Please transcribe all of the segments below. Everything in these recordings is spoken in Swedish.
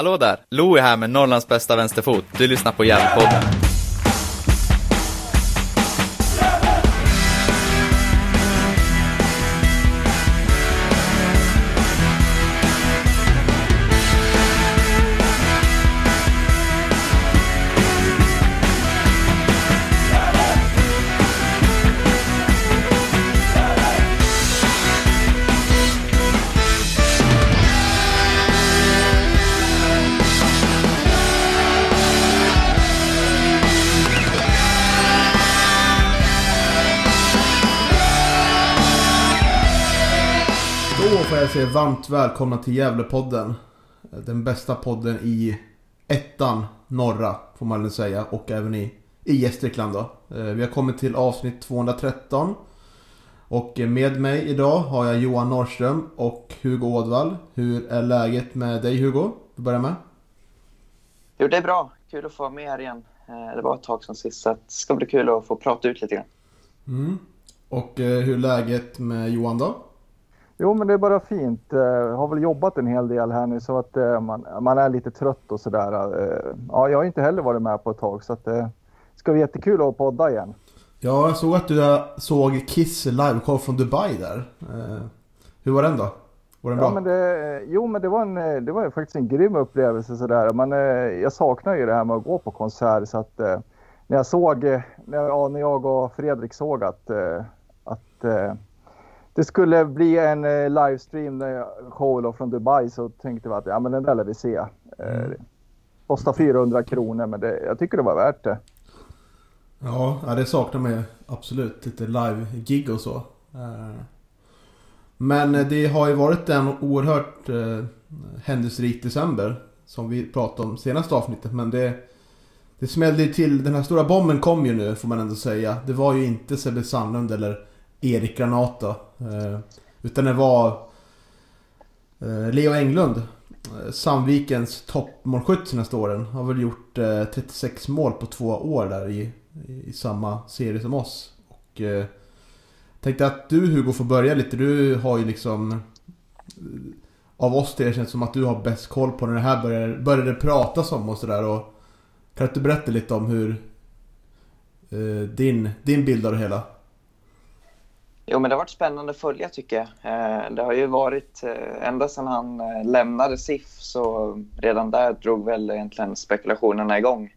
Hallå där! Louie här med Norrlands bästa vänsterfot. Du lyssnar på Järnpodden. Varmt välkomna till Gävlepodden. Den bästa podden i ettan norra får man väl säga och även i, i Gästrikland då. Eh, Vi har kommit till avsnitt 213. Och med mig idag har jag Johan Norrström och Hugo Ådvall. Hur är läget med dig Hugo? Vi börjar med. Jo, det är bra. Kul att få vara med här igen. Eh, Det var ett tag sedan sist, så det ska bli kul att få prata ut lite grann. Mm. Och eh, hur är läget med Johan då? Jo, men det är bara fint. Jag har väl jobbat en hel del här nu så att eh, man, man är lite trött och sådär. Eh, Ja, jag har inte heller varit med på ett tag så att det ska bli jättekul att podda igen. Ja, jag såg att du eh, såg Kiss liveshow från Dubai där. Eh, Hur var den då? Var den Ja, bra? men det, jo, men det var, en, eh, det var faktiskt en grym upplevelse sådär. Eh, jag saknar ju det här med att gå på konsert så att eh, när jag såg, eh, när, ja, när jag och Fredrik såg att, eh, att eh, det skulle bli en eh, livestream show från Dubai så tänkte vi att ja, men den där lär vi se. Eh, Kostar 400 kronor men det, jag tycker det var värt det. Ja, ja, det saknar man ju absolut. Lite live-gig och så. Eh, Men eh, det har ju varit en oerhört eh, händelserik december. Som vi pratade om senaste avsnittet. Men det, det smällde ju till. Den här stora bomben kom ju nu får man ändå säga. Det var ju inte Sebbe Sandlund eller Erik Granata. Eh, utan det var eh, Leo Englund. Eh, Sandvikens toppmålskytt senaste åren. Har väl gjort 36 mål på två år där i, i samma serie som oss. Och eh, tänkte att du Hugo får börja lite. Du har ju liksom... Av oss tre känns det som att du har bäst koll på när det här började, började pratas om och sådär. Kan du inte berätta lite om hur... Eh, din, din bild av det hela? Jo, men det har varit spännande att följa tycker jag. Eh, det har ju varit, eh, ända sedan han eh, lämnade SIF så redan där drog väl egentligen spekulationerna igång.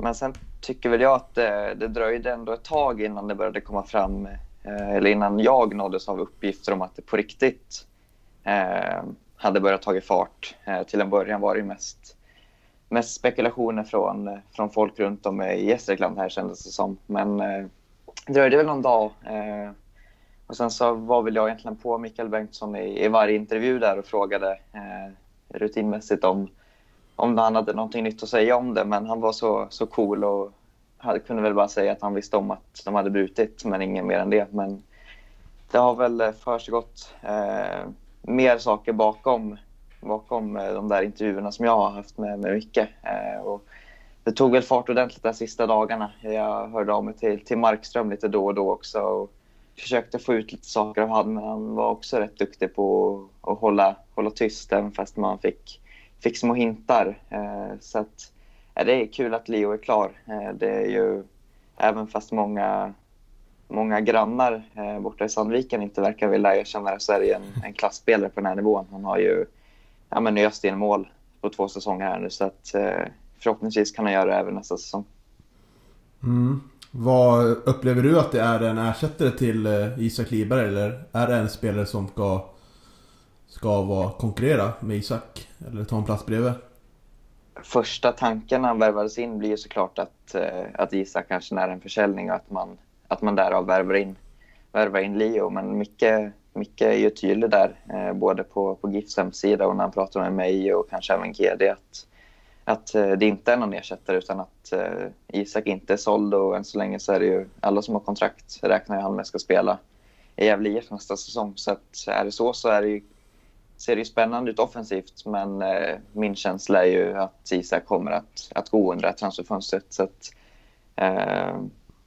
Men sen tycker väl jag att det, det dröjde ändå ett tag innan det började komma fram, eller innan jag nåddes av uppgifter om att det på riktigt hade börjat ta fart. Till en början var det mest, mest spekulationer från, från folk runt om i Gästrikland här kändes det som. Men det dröjde väl någon dag och sen så var väl jag egentligen på Mikael Bengtsson i, i varje intervju där och frågade eh, rutinmässigt om, om han hade någonting nytt att säga om det. Men han var så, så cool och hade, kunde väl bara säga att han visste om att de hade brutit, men inget mer än det. Men det har väl eh, försiggått eh, mer saker bakom, bakom eh, de där intervjuerna som jag har haft med, med Micke. Eh, och det tog väl fart ordentligt de sista dagarna. Jag hörde av mig till, till Markström lite då och då också. Och, försökte få ut lite saker av honom, men han var också rätt duktig på att hålla, hålla tyst även fast man fick, fick små hintar. Eh, så att, ja, det är kul att Leo är klar. Eh, det är ju, även fast många, många grannar eh, borta i Sandviken inte verkar vilja erkänna det så är det ju en, en klassspelare på den här nivån. Han har ju ja, men öst in mål på två säsonger här nu så att eh, förhoppningsvis kan han göra det även nästa säsong. Mm. Vad upplever du att det är en ersättare till eh, Isak Liberg eller är det en spelare som ska Ska vara konkurrera med Isak? Eller ta en plats bredvid? första tanken när han värvades in blir ju såklart att, eh, att Isak kanske är en försäljning och att man, att man därav värvar in, värvar in Leo. Men Micke, Micke är ju tydlig där, eh, både på, på GIFs hemsida och när han pratar med mig och kanske även GD, att, att eh, det inte är någon ersättare utan att eh, Isak inte är såld och än så länge så är det ju alla som har kontrakt räknar ju han med ska spela i Gävle IF nästa säsong. Så att är det så så är det ju ser det ju spännande ut offensivt men eh, min känsla är ju att Isak kommer att, att gå under det här transferfönstret. Så att, eh,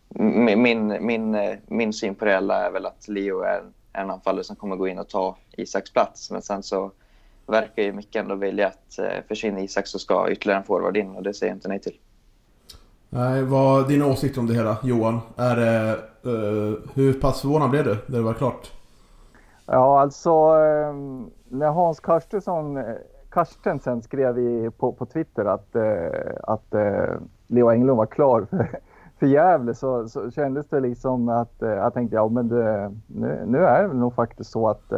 min, min, eh, min syn på det hela är väl att Leo är en anfallare som kommer gå in och ta Isaks plats. Men sen så verkar ju mycket ändå vilja att eh, försvinner Isak så ska ytterligare en forward in och det säger jag inte nej till. Nej, vad är dina åsikter om det hela Johan? Är det, uh, hur pass förvånad blev du när det var klart? Ja, alltså ehm, när Hans Karstensson, Karstensen skrev i, på, på Twitter att, eh, att eh, Leo Englund var klar för, för Gävle så, så kändes det liksom att eh, jag tänkte ja men det, nu, nu är det nog faktiskt så att,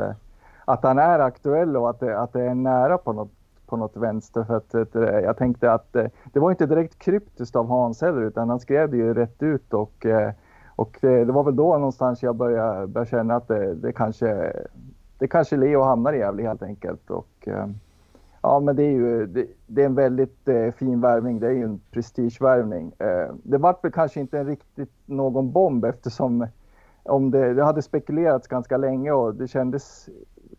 att han är aktuell och att det, att det är nära på något, på något vänster. För att, eh, jag tänkte att eh, det var inte direkt kryptiskt av Hans heller utan han skrev det ju rätt ut och eh, och det, det, var väl då någonstans jag började, började känna att det, det, kanske, det kanske Leo hamnar i Gävle helt enkelt. Och, ja, men det är ju det, det är en väldigt eh, fin värvning. Det är ju en prestigevärvning. Eh, det var väl kanske inte en riktigt någon bomb eftersom om det, det hade spekulerats ganska länge och det kändes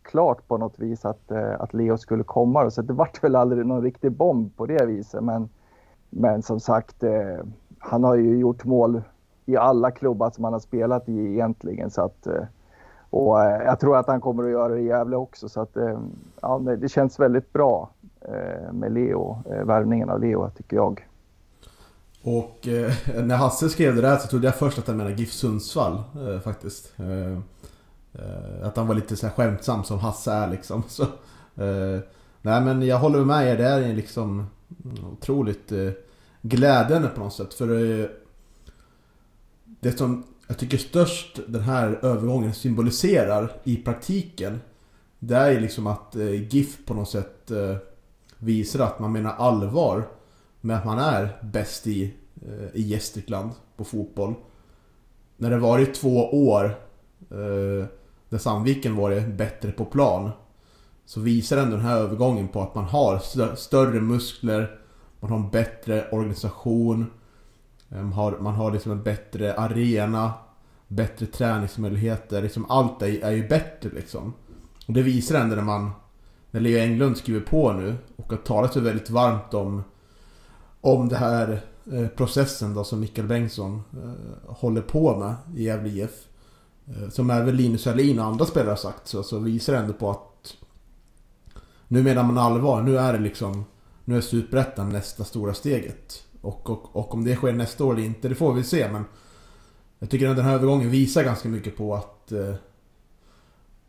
klart på något vis att, eh, att Leo skulle komma. Så det vart väl aldrig någon riktig bomb på det viset. Men, men som sagt, eh, han har ju gjort mål i alla klubbar som han har spelat i egentligen. Så att, eh, och eh, jag tror att han kommer att göra det i Gävle också. Så att, eh, ja, det känns väldigt bra eh, med Leo, eh, värvningen av Leo tycker jag. Och eh, när Hasse skrev det där så trodde jag först att han menade GIF Sundsvall eh, faktiskt. Eh, Eh, att han var lite så här skämtsam som Hasse är liksom. Så, eh, nej men jag håller med er, det är liksom otroligt eh, glädjande på något sätt. För det som jag tycker störst den här övergången symboliserar i praktiken Det är liksom att eh, GIF på något sätt eh, visar att man menar allvar med att man är bäst i, eh, i Gästrikland på fotboll. När det varit två år eh, där Sandviken varit bättre på plan så visar ändå den här övergången på att man har större muskler, man har en bättre organisation man har, man har liksom en bättre arena, bättre träningsmöjligheter. Liksom allt är, är ju bättre liksom. Och det visar ändå när man, när Leo Englund skriver på nu och har talat så väldigt varmt om, om den här eh, processen då som Mikael Bengtsson eh, håller på med i Gävle IF. Eh, som även Linus Helin och andra spelare har sagt så, så visar det ändå på att nu menar man allvar. Nu är det liksom, nu är Superettan nästa stora steget. Och, och, och om det sker nästa år eller inte, det får vi se. Men jag tycker att den här övergången visar ganska mycket på att eh,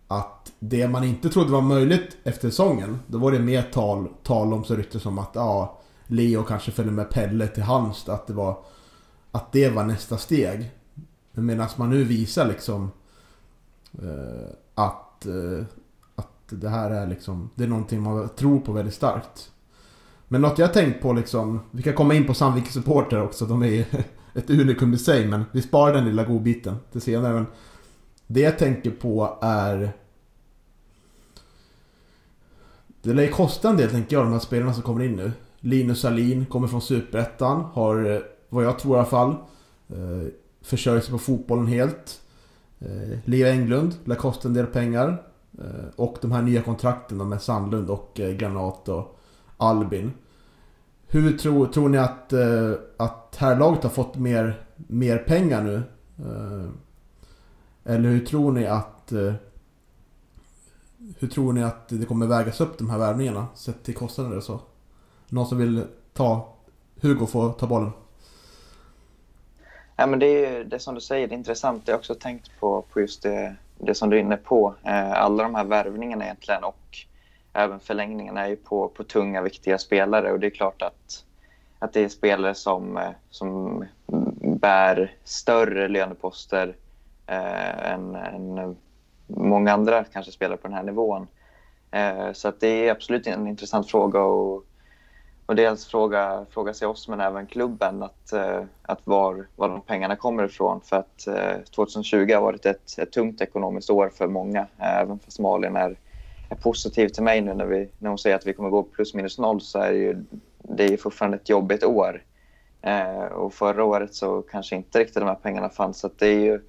att det man inte trodde var möjligt efter säsongen, då var det mer tal, tal om så rykte som att ja, Leo kanske följer med Pelle till Halmstad, att det var att det var nästa steg. Men medan man nu visar liksom eh, att, eh, att det här är liksom, det är någonting man tror på väldigt starkt. Men något jag har tänkt på liksom, vi kan komma in på Sandvikens supporter också, de är ju ett unikum i sig, men vi sparar den lilla godbiten till senare. Men det jag tänker på är... Det lär ju kosta en del tänker jag, de här spelarna som kommer in nu. Linus Alin kommer från Superettan, har, eh, vad jag tror i alla fall, eh, försörjt sig på fotbollen helt. Eh, Leo Englund lär kosta en del pengar. Eh, och de här nya kontrakten med Sandlund och eh, Granat och Albin. Hur tror, tror ni att, eh, att herrlaget har fått mer, mer pengar nu? Eh, eller hur tror ni att eh, hur tror ni att det kommer vägas upp de här värvningarna sett till kostnader och så? Någon som vill ta Hugo får ta bollen. Ja, men det är ju det som du säger, det är intressant. Jag har också tänkt på, på just det, det som du är inne på. Eh, alla de här värvningarna egentligen och även förlängningarna är ju på, på tunga, viktiga spelare och det är klart att, att det är spelare som, eh, som bär större löneposter eh, än, än många andra kanske spelare på den här nivån. Eh, så att det är absolut en intressant fråga och, och dels fråga, fråga sig oss men även klubben att, eh, att var, var de pengarna kommer ifrån. För att eh, 2020 har varit ett, ett tungt ekonomiskt år för många, även fast Malin är är positiv till mig nu när, vi, när hon säger att vi kommer gå plus minus noll så är det ju, det är ju fortfarande ett jobbigt år. Eh, och förra året så kanske inte riktigt de här pengarna fanns. Så det är ju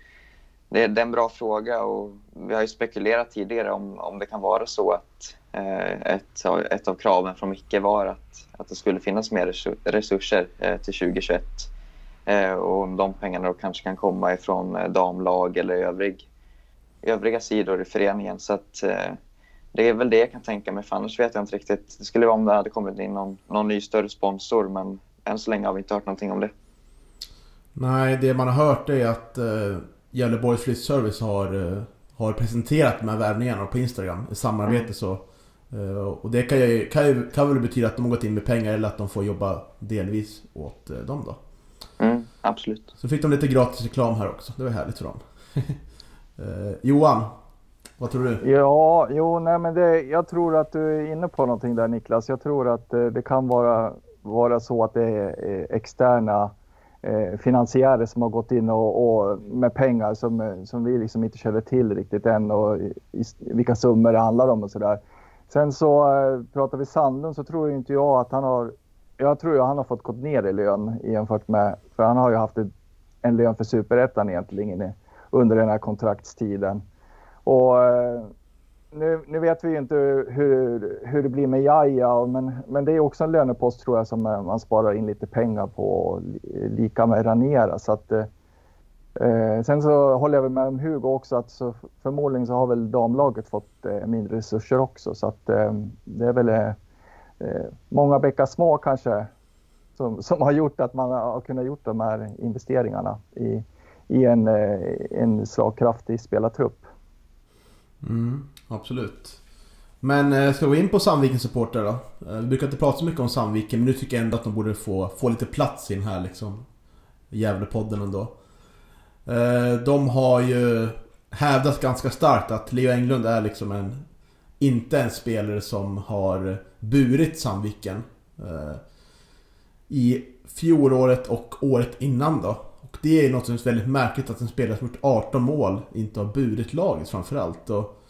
det är, det är en bra fråga och vi har ju spekulerat tidigare om, om det kan vara så att ett, ett av kraven från Micke var att, att det skulle finnas mer resurser eh, till 2021. Eh, och om de pengarna då kanske kan komma ifrån eh, damlag eller övrig, övriga sidor i föreningen. Så att, eh, det är väl det jag kan tänka mig, för annars vet jag inte riktigt. Det skulle vara om det hade kommit in någon, någon ny större sponsor, men än så länge har vi inte hört någonting om det. Nej, det man har hört är att uh, Gävleborgs flyttservice har, har presenterat de här värvningarna på Instagram i samarbete mm. så. Uh, och det kan ju, kan ju kan väl betyda att de har gått in med pengar eller att de får jobba delvis åt uh, dem då. Mm, absolut. Så fick de lite gratis reklam här också. Det var härligt för dem. Johan, vad tror du? Ja, jo, nej men det, jag tror att du är inne på någonting där Niklas. Jag tror att det kan vara, vara så att det är externa eh, finansiärer som har gått in och, och, med pengar som, som vi liksom inte känner till riktigt än och i, vilka summor det handlar om och sådär. Sen så eh, pratar vi Sandlund så tror inte jag att han har, jag tror ju han har fått gått ner i lön jämfört med, för han har ju haft ett, en lön för superettan egentligen under den här kontraktstiden. Och eh, nu, nu, vet vi ju inte hur, hur det blir med Jaja, men, men det är också en lönepost tror jag som eh, man sparar in lite pengar på, lika med Ranera. Så att, eh, eh, sen så håller jag med om Hugo också att så förmodligen så har väl damlaget fått eh, mindre resurser också. Så att eh, det är väl eh, eh många bäckar små kanske som, som har gjort att man har kunnat gjort de här investeringarna i, i en, eh, en slagkraftig spelartrupp. Mm. Absolut. Men eh, ska vi gå in på Sandvikens supporter då? Eh, vi brukar inte prata så mycket om Sandviken men nu tycker jag ändå att de borde få, få lite plats i den här liksom Gävlepodden ändå. Eh, de har ju hävdat ganska starkt att Leo Englund är liksom en inte en spelare som har burit Sandviken. Eh, I fjolåret och året innan då. Och det är något som är väldigt märkligt att en spelare som gjort 18 mål inte har burit laget framförallt. Och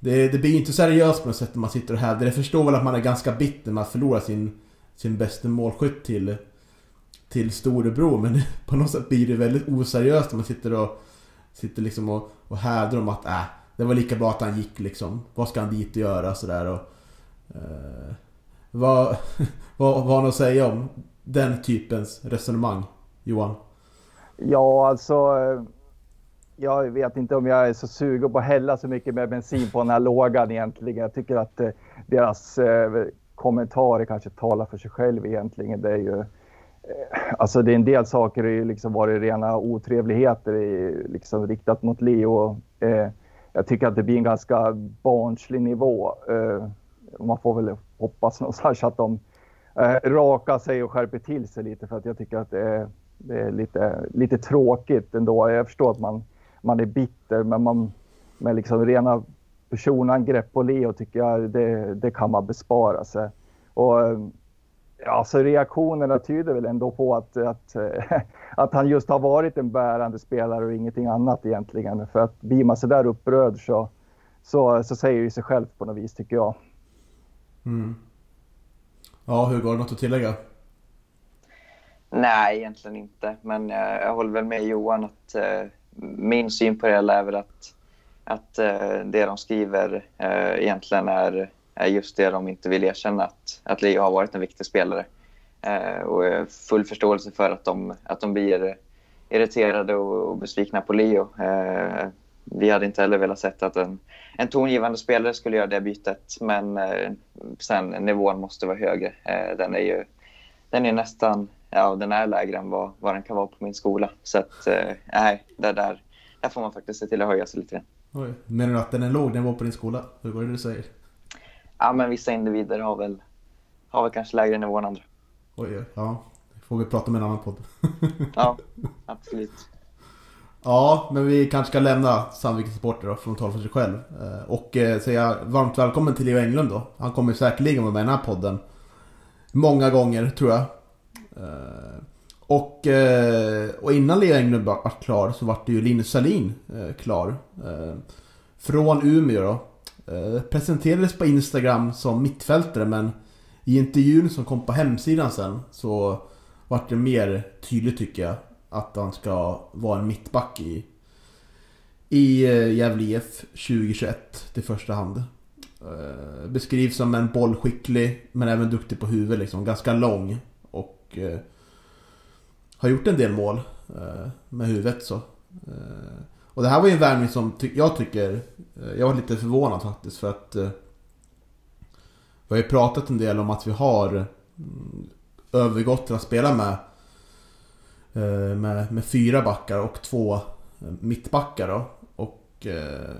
det, det blir ju inte seriöst på något sätt när man sitter och hävdar. Jag förstår väl att man är ganska bitter med att förlora sin, sin bästa målskytt till, till storebror. Men på något sätt blir det väldigt oseriöst när man sitter och sitter liksom och, och hävdar om att äh, det var lika bra att han gick liksom. Vad ska han dit och göra sådär och... Eh, vad, vad, vad har han att säga om den typens resonemang, Johan? Ja, alltså eh, jag vet inte om jag är så sugen på att hälla så mycket med bensin på den här lågan egentligen. Jag tycker att eh, deras eh, kommentarer kanske talar för sig själv egentligen. Det är ju, eh, Eh, alltså det är en del saker har ju liksom varit rena otrevligheter i, liksom riktat mot Leo. Eh, jag tycker att det blir en ganska barnslig nivå. Eh, man får väl hoppas någonstans att de eh, rakar sig och skärper till sig lite för att jag tycker att det är, det är lite, lite tråkigt ändå. Jag förstår att man man är bitter, men man, med liksom rena personangrepp på Leo tycker jag det, det kan man bespara sig. Och, eh, ja, så reaktionerna tyder väl ändå på att, att, att han just har varit en bärande spelare och ingenting annat egentligen. För att blir man så där upprörd så, så, så säger det sig självt på något vis tycker jag. Mm. Ja, hur går det något att tillägga? Nej, egentligen inte. Men jag, jag håller väl med Johan att eh, min syn på det hela är väl att, att uh, det de skriver uh, egentligen är Eh, just det de inte vill erkänna, att, att Leo har varit en viktig spelare. Eh, och full förståelse för att de, att de blir irriterade och, och besvikna på Leo. Eh, vi hade inte heller velat sett att en, en tongivande spelare skulle göra det bytet, men eh, sen nivån måste vara högre. den är ju den är nästan ja, den är lägre än vad, vad den kan vara på min skola. Så att, nej, det där, där får man faktiskt se till att höja sig lite grann. Oj, menar du att den är låg nivå på din skola? Hur var det du säger? Ja, men vissa individer har väl, har väl kanske lägre nivå än andra. Oj, ja. Det får vi prata med en annan podd. ja, absolut. Ja, men vi kanske ska lämna Sandvikens supporter då, från att tala för sig själv. Eh, och eh, säga varmt välkommen till Leo Englund då. Han kommer säkerligen vara med i den här podden. Många gånger, tror jag. Eh, och, och innan Lea Englund var klar så var det ju Linus Salin klar. Från Umeå då. Eh, presenterades på Instagram som mittfältare men i intervjun som kom på hemsidan sen så vart det mer tydligt tycker jag att han ska vara en mittback i, i eh, Gävle IF 2021 till första hand. Eh, beskrivs som en bollskicklig men även duktig på huvudet liksom. Ganska lång eh, har gjort en del mål eh, med huvudet så. Och det här var ju en värvning som ty jag tycker... Eh, jag var lite förvånad faktiskt för att... Eh, vi har ju pratat en del om att vi har mm, övergått till att spela med, eh, med, med fyra backar och två eh, mittbackar då. Och eh,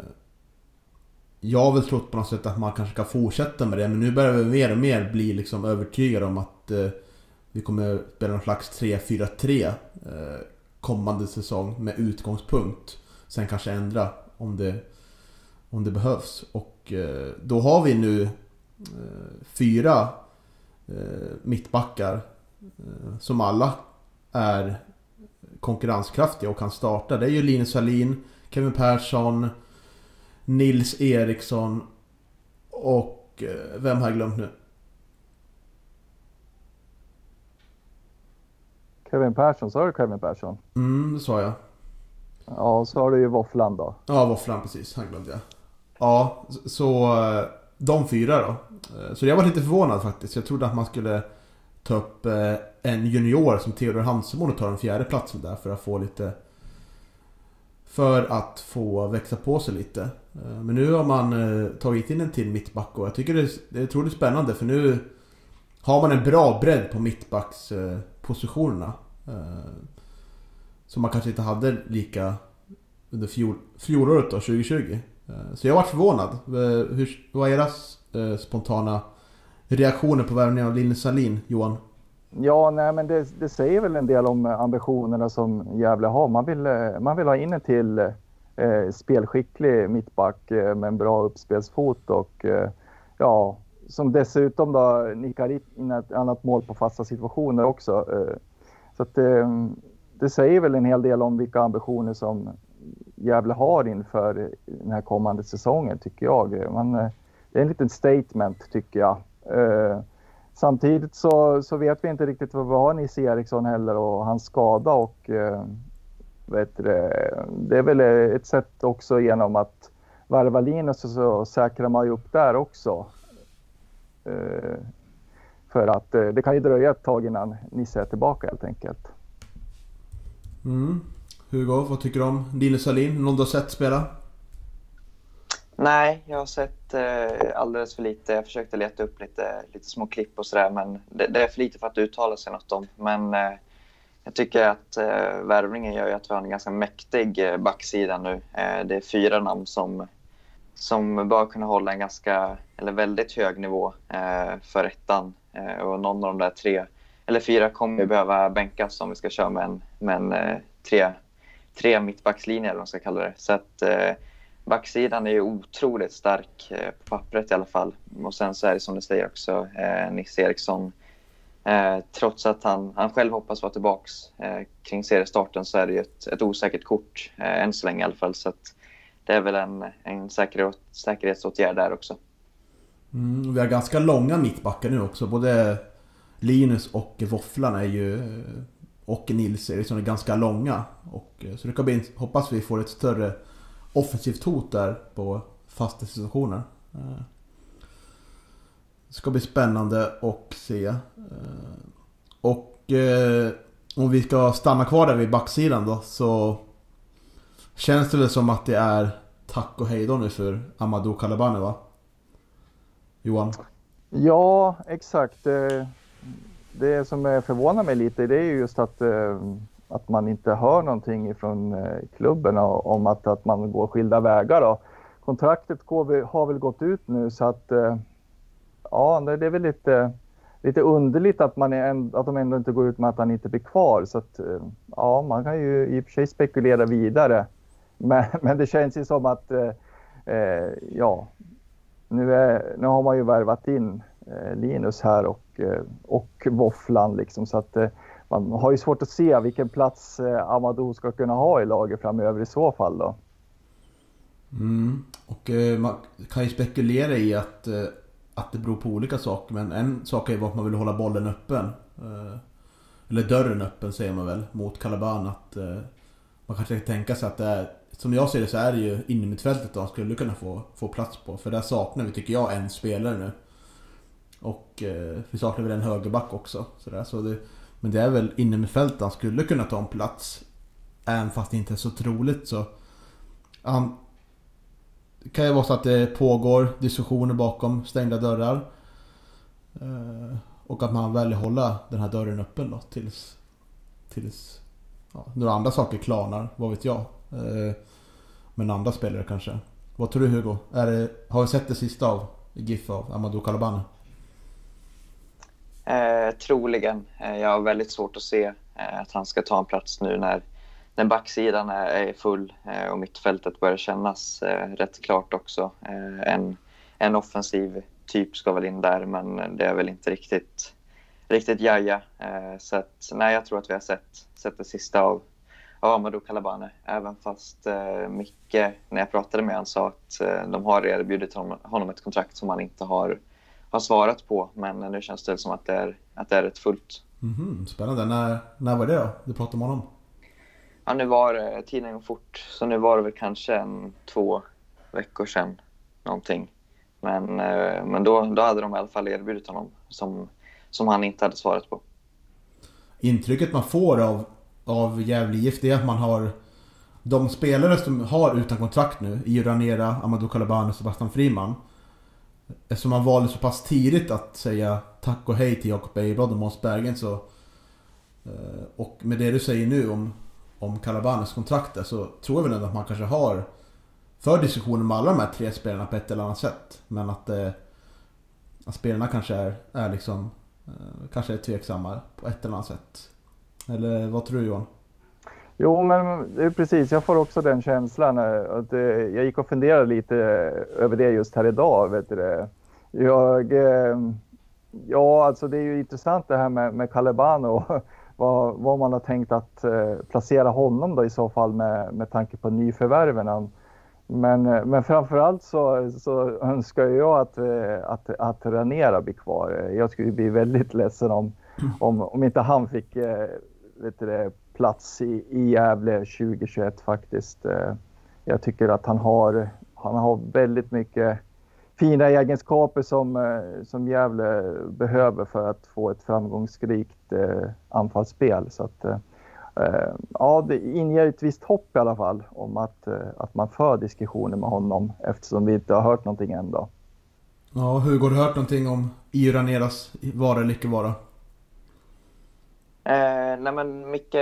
jag har väl trott på något sätt att man kanske kan fortsätta med det men nu börjar vi mer och mer bli liksom övertygade om att vi kommer spela någon slags 3-4-3 kommande säsong med utgångspunkt. Sen kanske ändra om det, om det behövs. Och eh, då har vi nu eh, fyra eh, mittbackar som alla är konkurrenskraftiga och kan starta. Det är ju Linus Salin, Kevin Persson, Nils Eriksson och vem har jag glömt nu? Kevin Persson, sa du Kevin Persson? Mm, det sa jag. Ja, så har du ju Våfflan då. Ja, Våfflan precis. Han glömde jag. Ja, så eh, de fyra då. Eh, så jag var lite förvånad faktiskt. Jag trodde att man skulle ta upp eh, en junior som Theodor Hansemo och ta den fjärde platsen där för att få lite... För att få växa på sig lite. Men nu har man tagit in en till mittback och jag tycker det är otroligt spännande för nu har man en bra bredd på mittbackspositionerna. Som man kanske inte hade lika under fjol, fjolåret då, 2020. Eh, så jag var förvånad. Eh, hur, vad är era eh, spontana reaktioner på värvningen av Linus Salin, Johan? Ja, nej men det, det, säger väl en del om ambitionerna som Gävle har. Man vill, man vill ha in en till eh, spelskicklig mittback eh, med en bra uppspelsfot och eh, ja, som dessutom då nickar in ett annat mål på fasta situationer också. så att det säger väl en hel del om vilka ambitioner som Gävle har inför den här kommande säsongen tycker jag. Man, eh, det är en liten statement tycker jag. Eh, samtidigt så, så vet vi inte riktigt vad vi har Nisse Eriksson heller och hans skada och eh, vet det, det är väl ett sätt också genom att värva Linus så, så säkrar man ju upp där också. Eh, för att eh, det kan ju dröja ett tag innan Nisse är tillbaka helt enkelt. Mm. Hugo, vad tycker du om Dino Salin? Någon du har sett spela? Nej, jag har sett eh, alldeles för lite. Jag försökte leta upp lite, lite små klipp och sådär, men det, det, är för lite för att uttala sig något om. Men eh, jag tycker att eh, värvningen gör ju att vi har en ganska mäktig eh, backsida nu. Eh, det är fyra namn som, som bör kunna hålla en ganska, eller väldigt hög nivå eh, för ettan. Eh, och någon av de där tre eller fyra kommer ju behöva bänkas om vi ska köra med en, med en eh, tre, tre mittbackslinje eller vad man ska kalla det. Så att eh, backsidan är ju otroligt stark eh, på pappret i alla fall. Och sen så är det som du säger också eh, Nisse Eriksson. Eh, trots att han, han själv hoppas vara tillbaks eh, kring seriestarten så är det ju ett, ett osäkert kort eh, än så länge i alla fall. Så att det är väl en, en säkerhet, säkerhetsåtgärd där också. Mm, vi har ganska långa mittbackar nu också. Både Linus och Våfflan är ju och Nils är liksom ganska långa. Och, eh, så det kan bli, hoppas vi får ett större offensivt hot där på fasta situationer. Eh, det ska bli spännande att se. Eh, och om vi ska stanna kvar där vid backsidan då så Känns det väl som att det är tack och hej då nu för Amadou Kalabane va? Johan? Ja, exakt det som förvånar mig lite det är just att, eh, att man inte hör någonting från eh, klubben om att, att man går skilda vägar. Då. Kontraktet går, har väl gått ut nu så att eh, ja, det är väl lite, lite underligt att, man är, att de ändå inte går ut med att han inte blir kvar. Så att, ja, man kan ju i och för sig spekulera vidare. Men, men det känns ju som att eh, ja, nu, är, nu har man ju värvat in Eh, Linus här och eh, och våfflan. Liksom, så att, eh, man har ju svårt att se vilken plats Amadou ska kunna ha i laget framöver i så fall. Då. Mm. Och man kan ju spekulera i att, att det beror på olika saker. Men en sak är ju att man vill hålla bollen öppen. eller dörren öppen säger man väl mot Calaban. Att man kanske kan tänka sig att det är som jag ser det så är det ju innermittfältet han skulle kunna få, få plats på. För där saknar vi, tycker jag, en spelare nu. Och eh, vi saknar väl en högerback också. Sådär. Så det, men det är väl innermittfältet han skulle kunna ta en plats. Även fast det inte är så troligt så Han, det kan ju vara så att det pågår diskussioner bakom stängda dörrar. Eh, och att man väljer hålla den här dörren öppen då tills, tills ja, några andra saker klarnar, vad vet jag. Eh, men andra spelare kanske. Vad tror du Hugo? Är det, har vi sett det sista av GIF av Amadou Kalabane? Eh, troligen. Eh, jag har väldigt svårt att se eh, att han ska ta en plats nu när, när backsidan är, är full eh, och mittfältet börjar kännas rätt klart också. en, en offensiv typ ska väl in där, men det är väl inte riktigt, riktigt jaja. så att, nej, jag tror att vi har sett, sett det sista av, av Amadou Kalabane. Även fast eh, Micke, när jag pratade med honom, sa att eh, de har erbjudit honom, honom ett kontrakt som han inte har har svarat på. Men nu känns det som att det är, att det är rätt fullt. Mm spännande. När, när var det då? Du pratade med honom? Ja, nu var det, tiden går fort. Så nu var det väl kanske en två veckor sedan någonting. Men, eh, men då, då hade de i alla fall erbjudit honom som, som han inte hade svarat på. Intrycket man får av, av Gävle IF är att man har de spelare som har utan kontrakt nu, i Ranera, Amadou Kalabane och Sebastian Friman Eftersom han valde så pass tidigt att säga tack och hej till Jakob Ejeblad och Måns Bergen så... Eh, och med det du säger nu om, om Kalabanes kontrakt där, så tror jag väl ändå att man kanske har för diskussioner med alla de här tre spelarna på ett eller annat sätt. Men att, eh, att spelarna kanske är, är liksom... Eh, kanske är tveksamma på ett eller annat sätt. Eller vad tror du Johan? Jo, men det är precis. Jag får också den känslan. Eh, att, eh, jag gick och funderade lite eh, över det just här idag. Vet du. Jag, ja, alltså det är ju intressant det här med, med Calebano. Vad, vad man har tänkt att placera honom då i så fall med, med tanke på nyförvärven. Men, men framförallt så, så önskar jag att, att, att Ranera blir kvar. Jag skulle bli väldigt ledsen om, om, om inte han fick vet du, plats i, i Gävle 2021 faktiskt. Eh, jag tycker att han har, han har väldigt mycket fina egenskaper som, eh, som Gävle behöver för att få ett framgångsrikt eh, anfallsspel. Så att, eh, ja, det inger ett visst hopp i alla fall om att, att man för diskussioner med honom eftersom vi inte har hört någonting än. Då. Ja, Hugo, har du hört någonting om Iraneras vara eller icke vara? Eh, nej men Micke,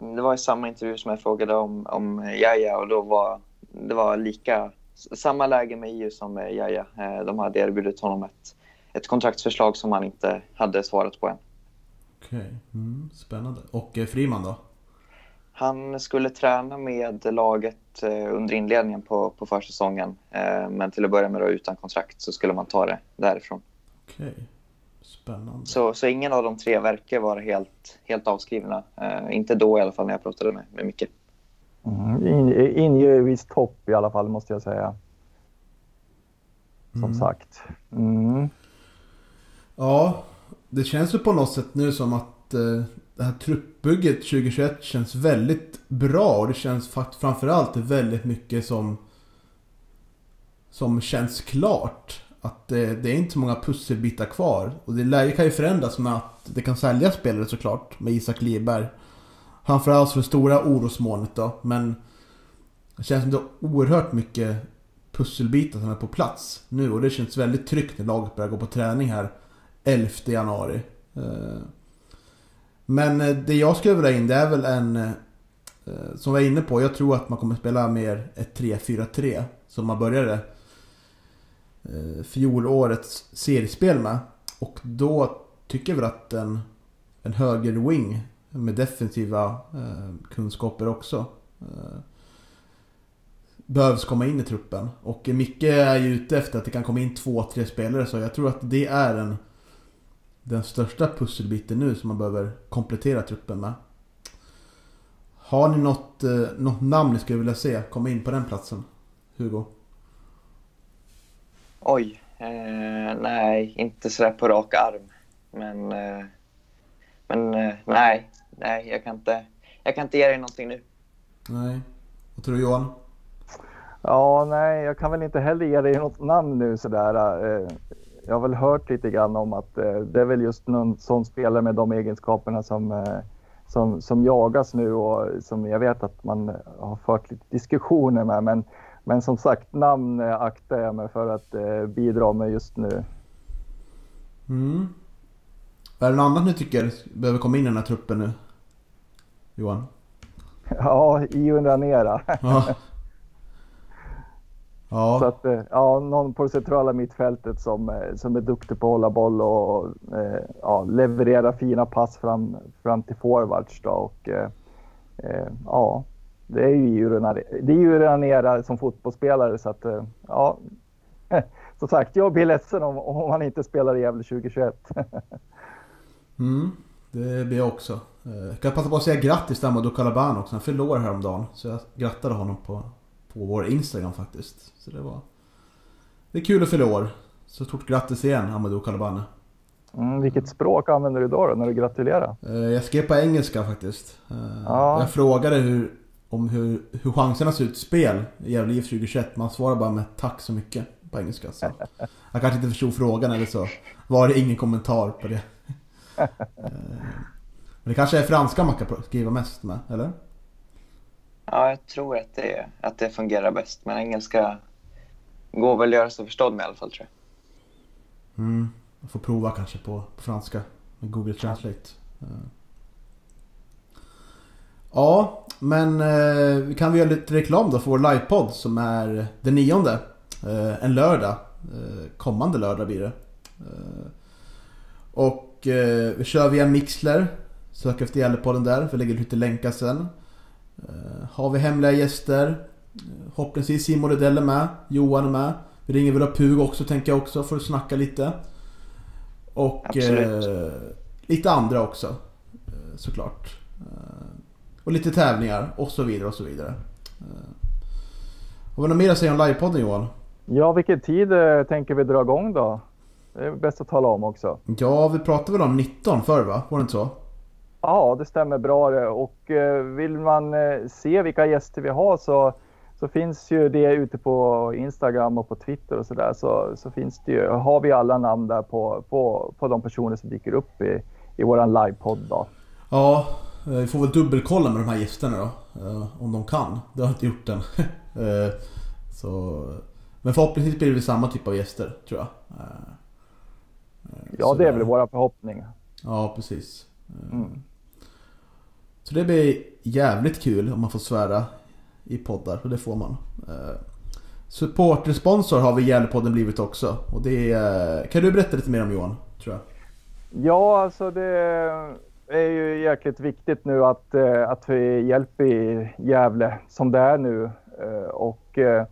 det var i samma intervju som jag frågade om, om Jaja och då var det var lika, samma läge med EU som med Jaja. Eh, de hade erbjudit honom ett, ett kontraktsförslag som han inte hade svarat på än. Okej, okay. mm, spännande. Och eh, Friman då? Han skulle träna med laget eh, under inledningen på, på försäsongen. Eh, men till att börja med då, utan kontrakt så skulle man ta det därifrån. Okej. Okay. Spännande. Så, så ingen av de tre verkar vara helt, helt avskrivna. Uh, inte då i alla fall när jag pratade med, med Micke. Mm, in, inger visst hopp i alla fall måste jag säga. Som mm. sagt. Mm. Ja, det känns ju på något sätt nu som att uh, det här truppbygget 2021 känns väldigt bra och det känns framförallt väldigt mycket som som känns klart att det, det, är inte så många pusselbitar kvar. Och det läget kan ju förändras med att det kan säljas spelare såklart. Med Isak Liberg. Framförallt för det stora orosmolnet då. Men det känns som det är oerhört mycket pusselbitar som är på plats nu. Och det känns väldigt tryggt när laget börjar gå på träning här 11 januari. Eh, men eh, det jag skulle vilja in det är väl en... Som vi var inne på, jag tror att man kommer spela mer ett 3-4-3. Som man började Eh, fjolårets seriespel med. Och då tycker vi att en, en höger wing med defensiva eh, kunskaper också eh, behövs komma in i truppen. Och Micke är ju ute efter att det kan komma in två, tre spelare så jag tror att det är en den största pusselbiten nu som man behöver komplettera truppen med. Har ni något, eh, något namn ni skulle vilja se komma in på den platsen? Hugo? Oj, eh, nej, inte sådär på rak arm. Men, eh, men eh, nej, nej, jag kan, inte, jag kan inte ge dig någonting nu. Nej. Vad tror du Johan? Ja, nej, jag kan väl inte heller ge dig något namn nu sådär. Eh, jag har väl hört lite grann om att eh, det är väl just någon sån spelare med de egenskaperna som, eh, som, som jagas nu och som jag vet att man har fört lite diskussioner med. Men Men som sagt, namn eh, aktar jag mig för att eh, bidra med just nu. Mm. Är det något annat ni tycker behöver komma in i den här truppen nu? Johan? Ja, Ion Ranera. Ja. Så Ja, att, eh, ja, någon på det centrala mittfältet som, eh, som är duktig på att hålla boll och eh, ja, leverera fina pass fram, fram till forwards. Då. Och, eh, ja, det är ju ju Ranera som fotbollsspelare så att eh, ja. Som sagt, jag blir ledsen om, om han inte spelar i Gävle 2021. mm, det blir jag också. Eh, Jag kan passa på att säga grattis till Amadou Calaban också. Han år häromdagen. Så jag grattade honom på, på vår Instagram faktiskt. Så det var... Det är kul att fylla år. Så stort grattis igen Amadou Calabane. Mm, vilket språk använder du då, då när du gratulerar? Eh, Jag skrev på engelska faktiskt. Ja. Jag frågade hur, om hur, hur chanserna ser ut i spel i Gävle IF 2021. Man svarade bara med tack så mycket på engelska. Så. Jag kanske inte förstod frågan eller så var det ingen kommentar på det. Eh, Men det kanske är franska man kan skriva mest med, eller? Ja, jag tror att det, att det fungerar bäst. Men engelska går väl att göra sig förstådd med i alla fall tror jag. Mm. Jag får prova kanske på, på franska med Google Translate. Ja, men eh, kan vi göra lite reklam då för vår livepodd som är den nionde. Eh, en lördag. Eh, kommande lördag blir det. Eh, och eh, vi kör via Mixler. Sök efter Gällepodden där, vi lägger lite länkar sen. Eh, har vi hemliga gäster. Hoppningsvis Simon Rydell är med. Johan är med. Vi ringer väl upp Hugo också tänker jag också för att snacka lite. Och lite andra också. Såklart. Och lite tävlingar och så vidare och så vidare. Eh, har vi något mer att säga om livepodden Johan? Ja, vilken tid eh, tänker vi dra igång då? Det är bäst att tala om också. Ja, vi pratade väl om 19 förr va? Var det inte så? Ja, det stämmer bra det. Och eh, vill man se vilka gäster vi har så, så finns ju det ute på Instagram och på Twitter och sådär. Så, så finns det ju, har vi alla namn där på, på, på de personer som dyker upp i, i våran livepodd då. Ja, vi får väl dubbelkolla med de här gästerna då. eh, Om de kan. Det har jag inte gjort än. Eh, så, men förhoppningsvis blir det samma typ av gäster tror jag. Eh, eh, Ja, så det är väl våra förhoppning. Ja, precis. Eh, Mm. Så det blir jävligt kul om man får svära i poddar, och det får man. Eh, Supportersponsor har vi Gävlepodden blivit också. Och det är, kan du berätta lite mer om Johan? Tror jag. Ja, alltså det det är ju jäkligt viktigt nu att, eh, att vi hjälper i Gävle som det är nu. Eh, Och eh,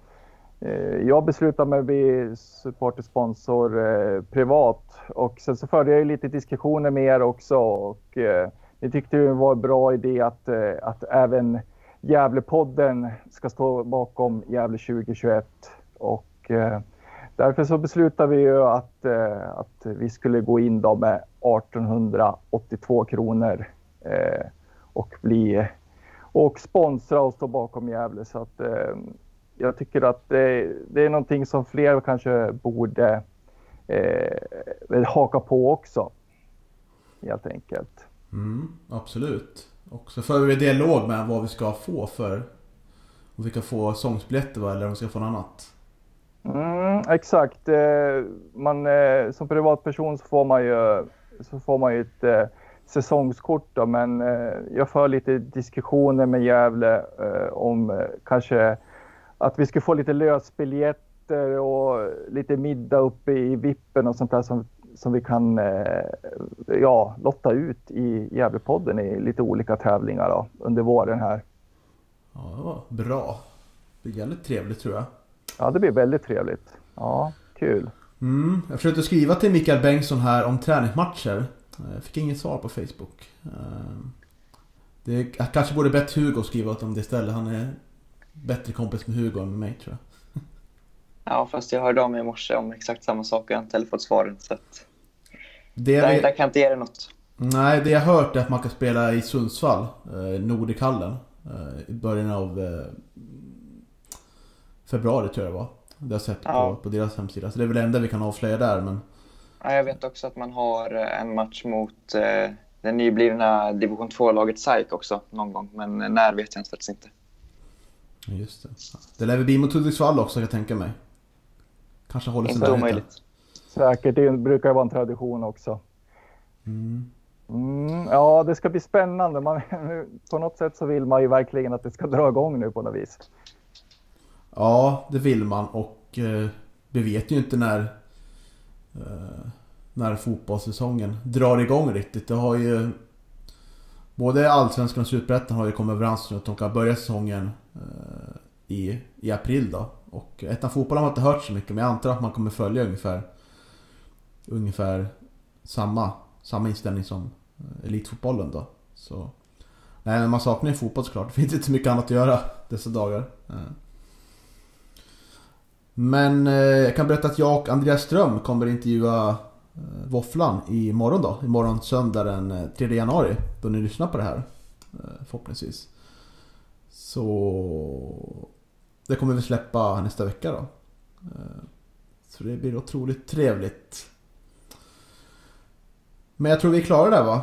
eh jag beslutade mig att bli supportersponsor eh, privat. Och sen så förde jag ju lite diskussioner med er också. Och eh, ni tyckte det var en bra idé att, eh, att även Gävlepodden ska stå bakom Gävle 2021 och eh, Därför så beslutade vi ju att, eh, att vi skulle gå in då med 1882 kronor eh, och bli och sponsra och stå bakom Gävle. Så att, eh, jag tycker att det, det är någonting som fler kanske borde eh, haka på också. Helt enkelt. Mm, absolut. Och så för vi dialog med vad vi ska få för... Om vi kan få sångsbiljetter eller om vi ska få något annat. Mm, exakt. Eh, man, eh, som privatperson så får man ju, så får man ju ett eh, säsongskort. Då, men jag för lite diskussioner med Gävle om kanske att vi ska få lite lösbiljetter och lite middag uppe i Vippen och sånt där som, som vi kan ja, lotta ut i Gävlepodden i lite olika tävlingar då, under våren här. Ja, bra. Det blir jävligt trevligt tror jag. Ja, det blir väldigt trevligt. Ja, kul. Mm, jag försökte skriva till Mikael Bengtsson här om träningsmatcher. Jag fick inget svar på Facebook. Eh, Det, jag kanske borde bett Hugo skriva åt om det istället. Han är bättre kompis med Hugo än med mig tror jag. Ja, fast jag hörde av mig i morse om exakt samma sak och jag har inte heller fått svaren. Så att, Det, där, där kan jag inte ge dig något. nej, det jag hört är att man kan spela i Sundsvall, eh, Nordikallen. Eh, I början av eh, februari tror jag det var. Det har jag sett Ja. på, på deras hemsida. Så det är väl det enda vi kan avslöja där. Men Ja, jag vet också att man har eh, en match mot eh, det nyblivna division 2-laget SAIK också någon gång. Men när vet jag faktiskt inte. Just det. Det lär väl bli mot Hudiksvall också kan jag tänka mig. Kanske håller sig Inte närheten. omöjligt. Säkert, det brukar ju vara en tradition också. Mm. Mm, ja, det ska bli spännande. Man, på något sätt så vill man ju verkligen att det ska dra igång nu på något vis. Ja, det vill man och eh, vi vet ju inte när eh, när fotbollssäsongen drar igång riktigt. Det har ju både Allsvenskan och Superettan har ju kommit överens om att de kan börja säsongen eh, i, i april då. Och Ettan Fotboll har man inte hört så mycket men jag antar att man kommer följa ungefär ungefär samma, samma inställning som eh, Elitfotbollen då. Så Nej men man saknar ju fotboll såklart. Det finns inte så mycket annat att göra dessa dagar. Eh. Men eh, jag kan berätta att jag och Andreas Ström kommer intervjua eh, Våfflan imorgon då. Imorgon söndag den eh, 3 januari. Då ni lyssnar på det här. Eh, förhoppningsvis. Så... Det kommer vi släppa nästa vecka då. Eh, så det blir otroligt trevligt. Men jag tror vi är klara där va?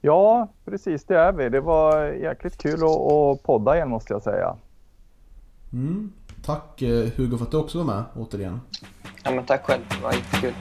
Ja, precis det är vi. Det var jäkligt kul att podda igen måste jag säga. Mm. Tack eh, Hugo för att du också var med återigen. Ja, men tack själv. Det var jättekul.